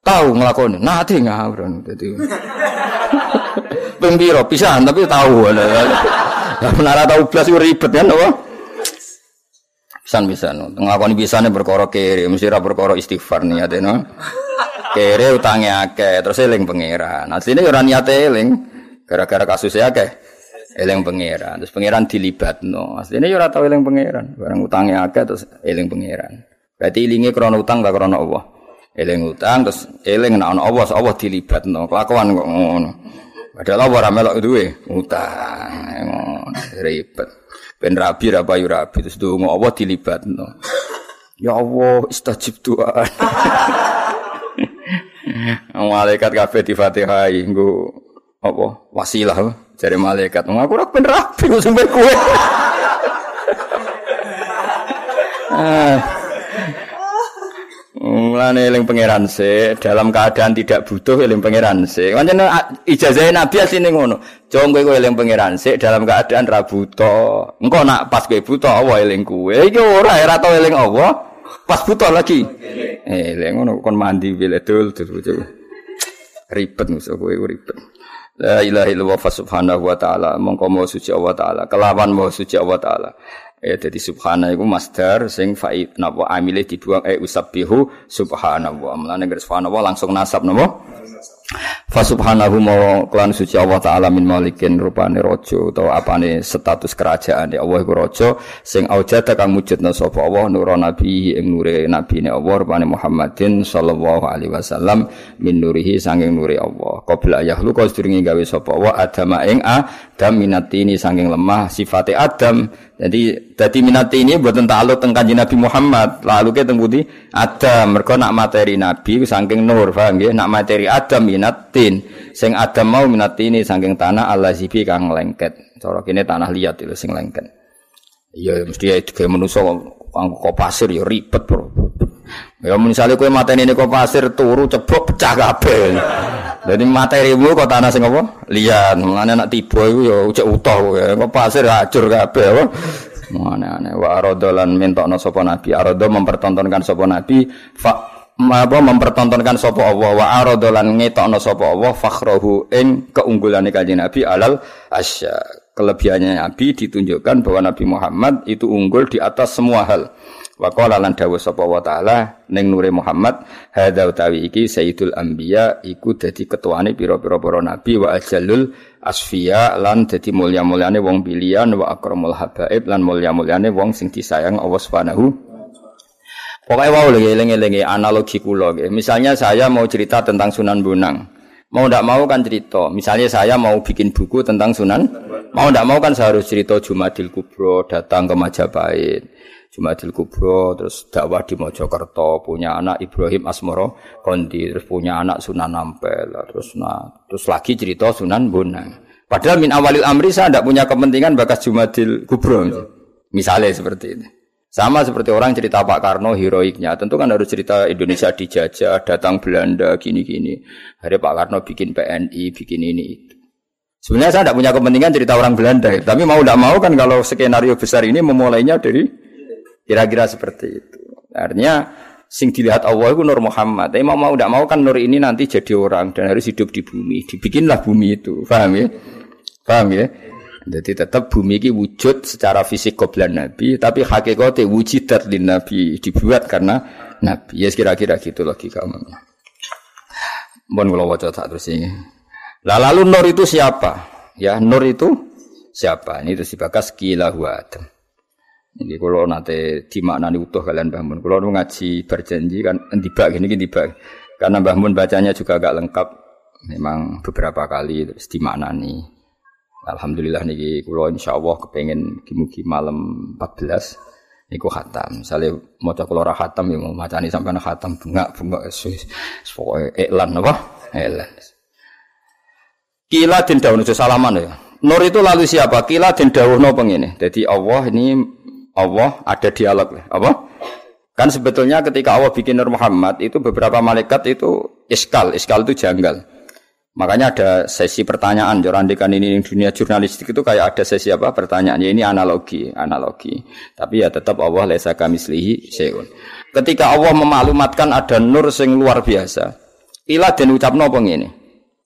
tahu nglakoni. Nate ngawur dadi. Ping piro pisan tapi tahu. Lah menara tahu blas ribet kan apa? Pisan-pisan. Nglakoni pisane perkara kere, mesti ora perkara istighfar niate no. Kere utange akeh, terus eling pangeran. Asline ora niate eling. Gara-gara kasusnya akeh eling pangeran. Terus pangeran dilibatno. Asline yo ora tau eling pangeran. Barang utange akeh terus eling pangeran. Berarti ilinge krana utang gak krana Allah. Eling utang terus eling nek ana Allah, Allah dilibatno. Kelakuan kok ngono. Padahal Allah ora melok duwe utang. Ribet. Ben rabi ra payu rabi terus donga Allah dilibatno. Ya Allah, istajib doa. Malaikat kabeh di Fatihah apa wasilah dari malaikat. Ngaku ora ben rapi sampe kowe. Ah. Mulane eling pangeran se dalam keadaan tidak butuh eling pangeran se. Pancen ijazah Nabi asline ngono. Jong kowe eling pangeran se dalam keadaan ra buta. Engko nak pas kowe buta Allah eling kowe. Iki ora ora tau eling Allah. Pas buta lagi. Eh, eling ngono kon mandi biledul terus ribet musuh kowe ribet. La ilaha illallah subhanahu wa ta'ala mongko mau suci Allah taala kelawan mau suci Allah taala Ya jadi subhana iku masdar sing faid napa amile dibuang eh usabbihu subhanallah. Mulane garis subhanallah langsung nasab napa? Fa subhanahu ma klan suci Allah taala min malikin rupane raja utawa apane status kerajaan Allah iku raja sing aujada kang mujudna sapa Allah nura nabi ing nure nabine Allah rupane Muhammadin sallallahu alaihi wasallam min nurihi sanging nuri Allah qabla yahlu kau sedurunge gawe sapa Allah adam ing adam minatini sanging lemah sifate adam jadi jadi minat ini buat takluk tentang kanjeng Nabi Muhammad. Lalu kita tentang Adam. Mereka nak materi Nabi saking nur, paham ya? Nak materi Adam minatin. Sing Adam mau minat ini saking tanah Allah zibi kang lengket. Cara kini tanah liat itu sing lengket. Iya mesti ya kayak manusia kok pasir ya ribet bro. Ya misalnya kue materi ini kok pasir turu ceblok pecah kabel. Jadi materimu kok tanah sing apa? Liat. Mengenai nak tiba itu ya ucap utuh ya. Kok pasir hancur kabel. Aneh-aneh. Wa arodolan mintokno sapa nabi. Arodo mempertontonkan sapa nabi. Fa apa mempertontonkan sapa Allah wa aradolan ngetokno sapa Allah fakhrahu ing keunggulane kanjeng Nabi alal asya. Kelebihannya Nabi ditunjukkan bahwa Nabi Muhammad itu unggul di atas semua hal. Wa qala lan dawuh sapa wa taala ning nure Muhammad hadza utawi iki sayyidul anbiya iku dadi ketuane pira-pira para nabi wa ajalul asfiya lan dadi mulya-mulyane wong pilihan wa akramul habaib lan mulya-mulyane wong sing disayang Allah Subhanahu Pokoknya wow lagi eling analogi kula Misalnya saya mau cerita tentang Sunan Bonang. Mau ndak mau kan cerita. Misalnya saya mau bikin buku tentang Sunan, mau ndak mau kan saya harus cerita Jumadil Kubro, datang ke Majapahit. Jumadil Kubro, terus dakwah di Mojokerto, punya anak Ibrahim Asmoro Kondi, terus punya anak Sunan Ampel, terus nah, terus lagi cerita Sunan Bonang. Padahal min awalil amri saya tidak punya kepentingan bakas Jumadil Kubro. Misalnya seperti ini. Sama seperti orang cerita Pak Karno heroiknya, tentu kan harus cerita Indonesia dijajah, datang Belanda, gini-gini. Hari Pak Karno bikin PNI, bikin ini itu. Sebenarnya saya tidak punya kepentingan cerita orang Belanda, tapi mau tidak mau kan kalau skenario besar ini memulainya dari Kira-kira seperti itu. Artinya sing dilihat Allah itu Nur Muhammad. Tapi mau mau tidak mau kan Nur ini nanti jadi orang dan harus hidup di bumi. Dibikinlah bumi itu. Paham ya? Paham ya? Jadi tetap bumi ini wujud secara fisik koblan Nabi, tapi hakikatnya wujudat di Nabi dibuat karena Nabi. Ya kira-kira gitu logikanya. Mohon kalau wajah tak terus ini. Lah lalu Nur itu siapa? Ya Nur itu siapa? Ini terus dibakas kila Adam. Ini kalau nanti dimaknani utuh kalian bangun. Kalau ngaji berjanji kan tiba gini gini tiba. Karena bangun bacanya juga agak lengkap. Memang beberapa kali terus dimaknani. Alhamdulillah nih kalau insya Allah kepengen kimuki malam 14 Niku khatam. Misalnya mau cek keluar khatam ya macani sampai khatam bunga pokoknya iklan apa? Iklan. Kila den dawuh salaman ya. Nur itu lalu siapa? Kila den dawuh no pengene. Jadi Allah ini Allah ada dialog apa? Kan sebetulnya ketika Allah bikin Nur Muhammad itu beberapa malaikat itu iskal, iskal itu janggal. Makanya ada sesi pertanyaan, jorandikan ini dunia jurnalistik itu kayak ada sesi apa pertanyaan. Ya, ini analogi, analogi. Tapi ya tetap Allah lesa kami selihi seun. Ketika Allah memaklumatkan ada nur sing luar biasa, ilah dan ucap nopo ini.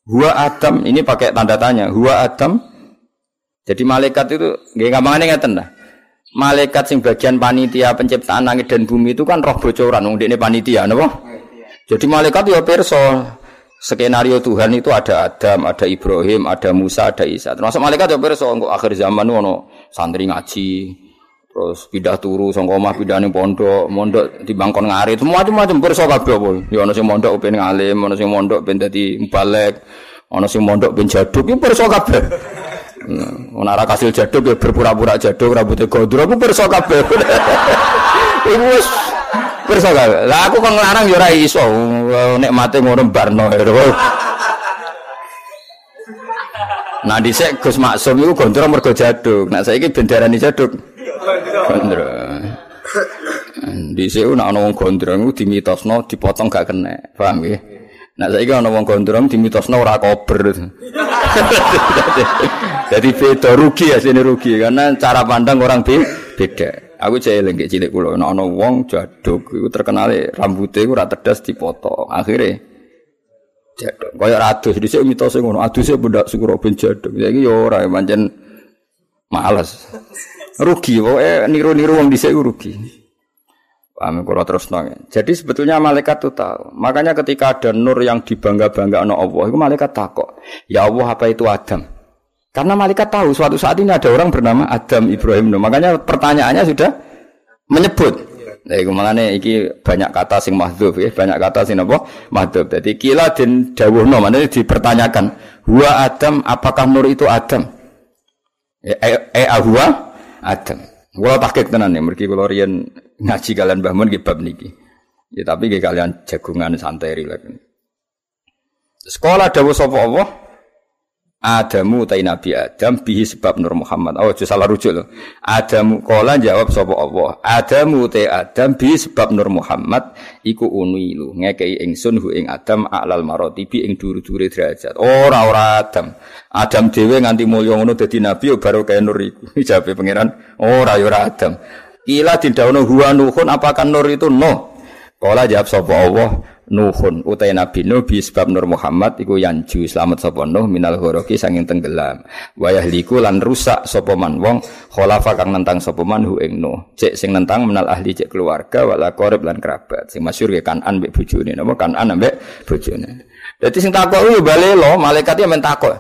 Hua Adam ini pakai tanda tanya. Hua Adam. Jadi malaikat itu nggak gampang ngeten dah malaikat sing bagian panitia penciptaan langit dan bumi itu kan roh bocoran wong ini panitia napa jadi malaikat ya perso skenario Tuhan itu ada Adam, ada Ibrahim, ada Musa, ada Isa. Termasuk malaikat ya perso engko akhir zaman ono santri ngaji terus pindah turu sangka omah pindah ning pondok, mondok di bangkon ngari, semua macam perso kabeh apa. Ya ono sing mondok ben ngalim, ono sing mondok ben dadi mubalek, ono sing mondok ben jaduk, ya perso kabeh. Ono ora kasil jaduk ya berpura-pura jaduk rambutnya gondrong aku pirsa kabeh. Iku pirsa kabeh. Lah aku kok nglarang ya ora iso. Nek mate ngono barno. Nah dhisik Gus Maksum iku gondrong mergo jaduk. Nah saiki bendarani jaduk. Gondrong. Dhisik nek ana wong gondrong dimitosno dipotong gak kena. Paham nggih? Nah saiki ana wong gondrong dimitosno ora kober. Jadi beda rugi ya sini rugi karena cara pandang orang beda. Aku cek eling cilik kula nek ana wong jaduk iku terkenal rambutnya iku ora tedas dipotong. Akhirnya jaduk. Kaya adus dhisik mitose ngono, aduse bendak syukur ben jaduk. Saiki ya ora pancen males. Rugi pokoke niru-niru wong dhisik rugi. Paham kalau terus nong. Jadi sebetulnya malaikat itu tahu. Makanya ketika ada nur yang dibangga-bangga no Allah, itu malaikat takut. Ya Allah apa itu Adam? Karena malaikat tahu suatu saat ini ada orang bernama Adam Ibrahim. Makanya pertanyaannya sudah menyebut. Nah, iku malane iki banyak kata sing mahdzuf ya, banyak kata sing apa? Mahdzuf. Jadi kila den dawuhno maknane dipertanyakan, "Huwa Adam, apakah nur itu Adam?" Eh, eh, eh ahwa Adam. Kula tahqiq tenan ya, mergi kula riyen ngaji kalian Mbah Mun bab niki. Ya tapi nggih kalian jagungan santai rilek. Sekolah dawuh sapa Allah? Adamu tai Nabi Adam bihi sebab Nur Muhammad. Oh, salah rujuk loh. Adamu kola jawab sapa Allah. Adamu tai Adam bihi sebab Nur Muhammad iku unilu ngekei ingsun hu ing Adam alal bi ing duru-dure derajat. Ora ora Adam. Adam dhewe nganti mulya ngono dadi nabi baru kaya Nur iku. Jawabe pangeran, ora ora Adam. Ila didhawuhna huwa nuhun apakah Nur itu no? Kola jawab sapa Allah. Nuhun utai Nabi Nuh bi sebab Nur Muhammad iku yanju selamat sapa Nuh minal ghoroki sanging tenggelam. Wayah liku lan rusak sapa man wong khalafa kang nentang sapa man hu ing Nuh. Cek sing nentang menal ahli cek keluarga wala qarib lan kerabat. Sing masyhur ke Kanan mbek bojone napa? Kanan mbek bojone. Dadi sing takok kuwi bali lo malaikat men takok.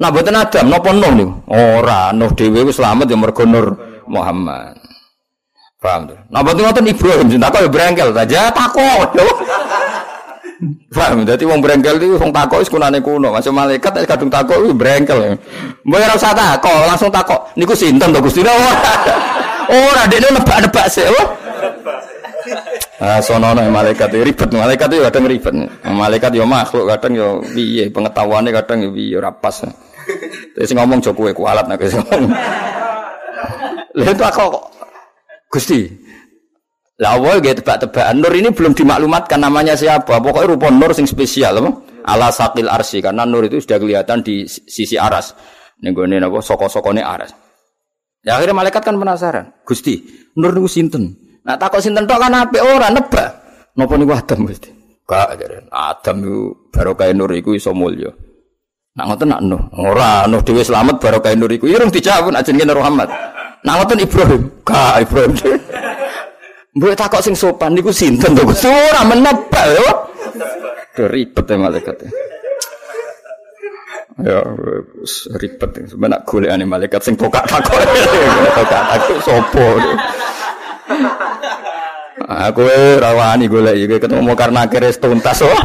Nah mboten Adam napa Nuh niku? Ora Nuh dhewe wis selamat ya mergo Nur Muhammad. Paham tuh. Nah, betul ngoten Ibrahim sing takok ya brengkel saja takok. Paham? Dadi wong brengkel iki wong takok wis kunane kuno. Masuk malaikat nek kadung takok wis brengkel. Mbok ora usah takok, langsung takok. Niku sinten to Gusti? Ora, dekne nebak-nebak sik. Ah, sono malaikat itu ribet, malaikat itu kadang ribet. Malaikat yo makhluk kadang yo piye pengetahuannya kadang yo piye ora pas. Terus ngomong joko kowe kualat nek ngomong. Lha kok Gusti, lah awal gitu tebak-tebakan Nur ini belum dimaklumatkan namanya siapa. Pokoknya rupa Nur sing spesial apa? Ala sakil arsi karena Nur itu sudah kelihatan di sisi aras. Nih gue nih apa? Soko-sokone aras. Ya akhirnya malaikat kan penasaran. Gusti, Nur niku sinten? Nah takut sinten tok kan ape ora nebak. Napa niku Adam Gusti? Kak, Adam itu baru kayak Nur iku iso mulya. Nak ngoten nak Nuh. Ora, Nuh dhewe selamat baru kayak Nur iku. Irung dijawab aja Nur Muhammad. Nak ngoten Ibrahim. Kak Ibrahim. Mbok takok sing sopan niku sinten to Gusti? Ora menebak yo. Ribet ya malaikat. Ya ribet sebenarnya golekane malaikat sing pokak takok. Pokak takok sapa? Aku rawani golek iki ketemu karena akhirnya tuntas oh.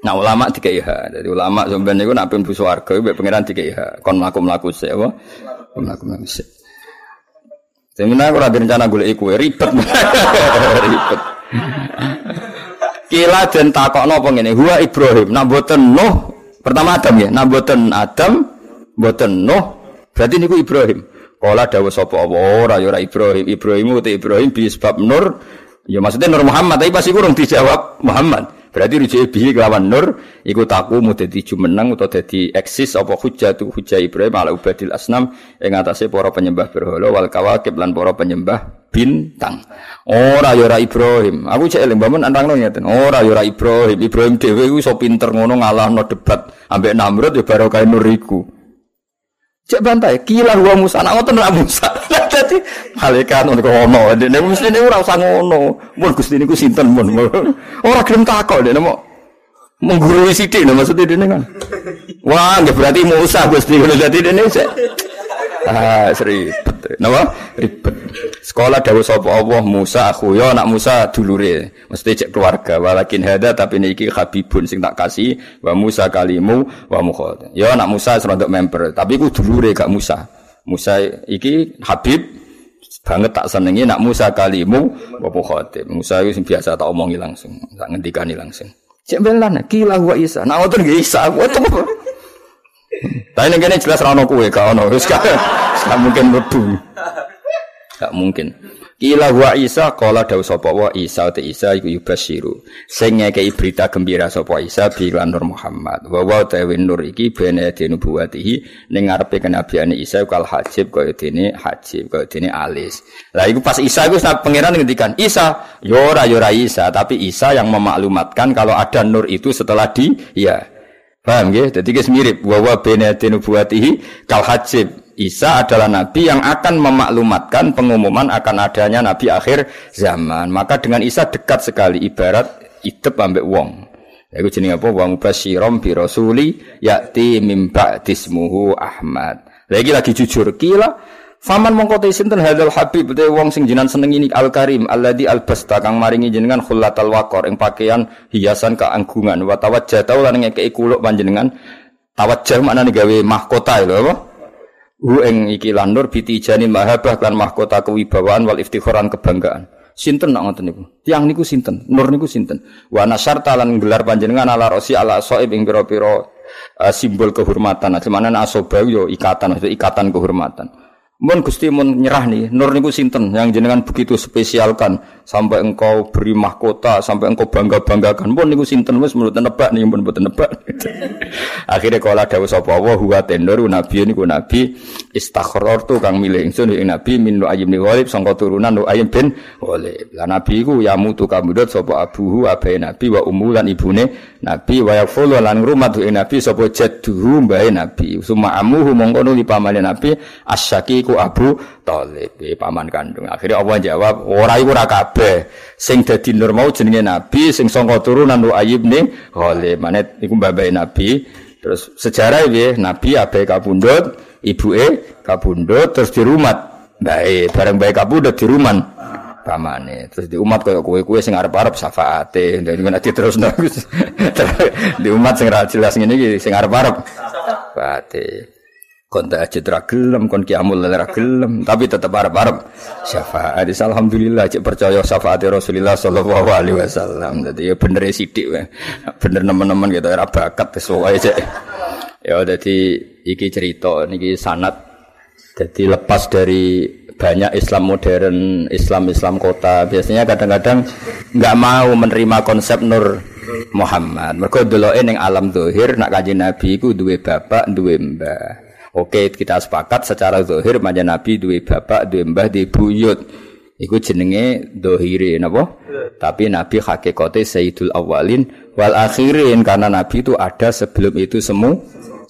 Nah ulama tiga iha, jadi ulama sebenarnya itu nak pun busu warga, ibu pangeran tiga iha, kon melaku sih, apa? Melaku sih. Sebenarnya aku lagi rencana gue ikut ribet, ribet. Kila dan takok nopo ini, huwa Ibrahim, nak boten Nuh, pertama Adam ya, nak boten Adam, boten Nuh, berarti niku Ibrahim. Kala dawuh sapa ora ya ora Ibrahim, Ibrahim itu Ibrahim bi sebab Nur, ya maksudnya Nur Muhammad, tapi pasti kurang dijawab Muhammad. Berarti rujuk bihi kelawan nur iku taku mau dadi jumeneng atau dadi eksis apa hujjah tu hujjah Ibrahim ala ubadil asnam ing atase para penyembah berhala wal kawakib lan para penyembah bintang. Ora ya ora Ibrahim. Aku cek eling bangun antangno ngeten. Ora ya ora Ibrahim. Ibrahim dhewe iku iso pinter ngono ngalahno debat ambek Namrud ya barokah nur iku. Cek bantai, kila gua Musa, nak ngoten ora Musa. Malaikat ngono kok ono, dene mesti niku ora usah ngono. Mun Gusti niku sinten mun. Ora gelem takok dene mau menggurui sithik lho maksudnya dene kan. Wah, nggih berarti Musa Gusti dadi dene cek. Ah, ribet. Napa? Ribet. Sekolah dawuh sapa Allah Musa aku ya anak Musa dulure. Mesti cek keluarga. Walakin hada tapi niki habibun sing tak kasih wa Musa kalimu wa mukhad. Ya anak Musa serontok member, tapi ku dulure gak Musa. Musa iki Habib banget tak senengi nak Musa kalimu mukhad. Musa itu biasa tak omongi langsung, tak ngendikani langsung. Cek belan kila wa Isa. Nah ngoten nggih Isa. Apa? Tapi ning kene jelas ra ono kowe, gak ono. Gak mungkin mlebu. Gak mungkin. Kila wa Isa kala dawuh sapa wa Isa te Isa iku yubasyiru. Sing ngekeki berita gembira sapa Isa bi Nur Muhammad. Wa wa nur iki bene dene buatihi ning ngarepe kenabiane Isa kal hajib kaya dene hajib kaya dene alis. Lah iku pas Isa iku pangeran ngendikan Isa yo ora yo ora Isa tapi Isa yang memaklumatkan kalau ada nur itu setelah di ya. Paham nggih? Dadi guys mirip wa wa bene dene buatihi kal hajib Isa adalah nabi yang akan memaklumatkan pengumuman akan adanya nabi akhir zaman. Maka dengan Isa dekat sekali ibarat idep ambek wong. Iku jenenge apa? Wa mubasyirom bi rasuli yati mim ba'dismuhu Ahmad. Lagi lagi jujur kila Faman mongko te sinten hadzal habib te wong sing jinan seneng ini al karim alladzi albasta kang maringi jenengan khullatal waqor ing pakaian hiasan keanggungan wa tawajjata lan ngekeki kuluk panjenengan tawajjah maknane gawe mahkota lho apa Hu ing iki lan nur biti jani mahabah lan mahkota kewibawaan wal iftikharan kebanggaan. Sinten nak ngoten niku? Tiang niku sinten? Nur niku sinten? Wa nasarta lan gelar panjenengan ala rosi ala soib ing pira-pira uh, simbol kehormatan. Cuman asobau yo ikatan, itu ikatan kehormatan. Mun Gusti mun nyerah nih, nur niku sinten yang jenengan begitu spesialkan sampai engkau beri mahkota, sampai engkau bangga-banggakan. Mun niku sinten wis menurut nebak nih, mun mboten nebak. Akhirnya kala dawuh sapa Allah huwa tendur nabi niku nabi istakhrartu kang milih ingsun ing nabi min Nu'ayyim bin Ghalib sangka turunan Nu'ayyim bin Ghalib. Lah nabi iku ya mutu kamudut sapa abuhu abahe nabi wa ummu lan ibune nabi wa yaqulu lan ngrumat ing nabi sapa jadduhu mbahe nabi. Suma amuhu mongko nuli pamane nabi asyaki iku Abu Thalib, paman kandung. Akhirnya Allah jawab, ora iku ora kabeh. Sing dadi nur mau jenenge Nabi, sing sangka turunan Nu'ayyib ning Ghalib. Manet iku mbah Nabi. Terus sejarah iki Nabi abe kabundut, ibuke kabundut terus dirumat. Baik, bareng baik kabundut diruman pamane. Terus di umat koyo kowe-kowe sing arep-arep syafaate. Dadi nek diterusno di umat sing ra jelas ngene iki sing arep-arep syafaate. Kon tahajud ra gelem kon kiamul ra tapi tetap arep-arep syafaat. Alhamdulillah cek percaya syafaat Rasulullah sallallahu alaihi wasallam. Dadi ya bener e sithik bener nemen-nemen gitu ora bakat wis cek. Ya dadi iki cerita niki sanat jadi lepas dari banyak Islam modern, Islam-Islam kota biasanya kadang-kadang nggak mau menerima konsep Nur Muhammad. Mereka dulu ini alam dohir nak kaji Nabi ku duwe bapak, duwe mbah. Oke, kita sepakat secara zahir manja Nabi duwe bapak, duwe mbah, duwe buyut. Iku jenenge dohire napa? Tapi Nabi hakikate Sayyidul Awalin wal akhirin karena Nabi itu ada sebelum itu semua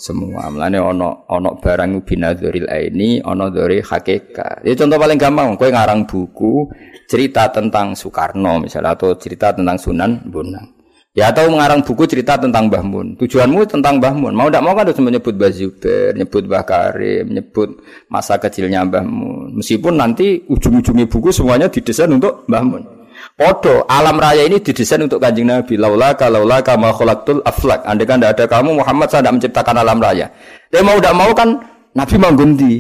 semua. Mulane ono ono barang binadzuril aini, ono dari hakikat. Ya contoh paling gampang, kowe ngarang buku cerita tentang Soekarno misalnya atau cerita tentang Sunan Bonang. Ya atau mengarang buku cerita tentang Mbah Mun. Tujuanmu tentang Mbah Mun. Mau tidak mau kan harus menyebut Mbah Zubair, menyebut Mbah Karim, menyebut masa kecilnya Mbah Mun. Meskipun nanti ujung-ujungnya buku semuanya didesain untuk Mbah Mun. Podo, alam raya ini didesain untuk kanjeng Nabi. Laula laula kama khalaqtul aflak. Andai kan tidak ada kamu Muhammad saya tidak menciptakan alam raya. Dia mau tidak mau kan Nabi manggundi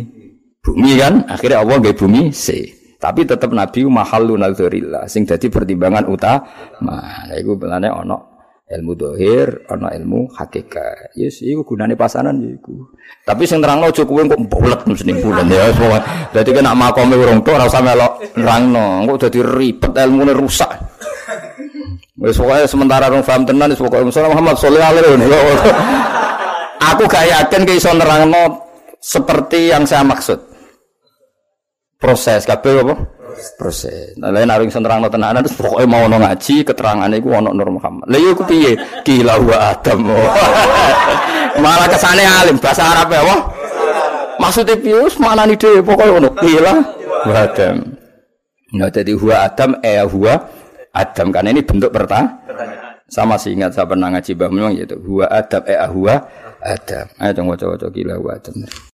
bumi kan. Akhirnya Allah gak bumi C. Tapi tetap Nabi mahalu nadzurillah sing dadi pertimbangan utama. Nah iku belane ana ilmu dohir, ana ilmu hakikat. Yes, iku gunane pasanan ya iku. Tapi sing terangno aja kowe kok bulet mesti bulan ya. Dadi kena makome urung tok ora usah melok nerangno. Engko dadi ribet ilmune rusak. Wis pokoke sementara rong paham tenan wis pokoke Muhammad sallallahu alaihi wasallam. Aku gak yakin ke iso nerangno seperti yang saya maksud proses kabeh apa? Proses. Nah lain arung sing terangno tenanan terus pokoke mau ono ngaji keterangane iku ono Nur Muhammad. Lha iku piye? Gila wa adam. Malah kesane alim bahasa Arab ya wah maksudnya pius mana nih deh pokoknya ono. Gila wa adam. Nah jadi huwa adam eh huwa adam. Karena ini bentuk pertanyaan sama sih ingat saya pernah ngaji bah memang gitu huwa adam eh huwa adam. Ayo coba coba gila wa adam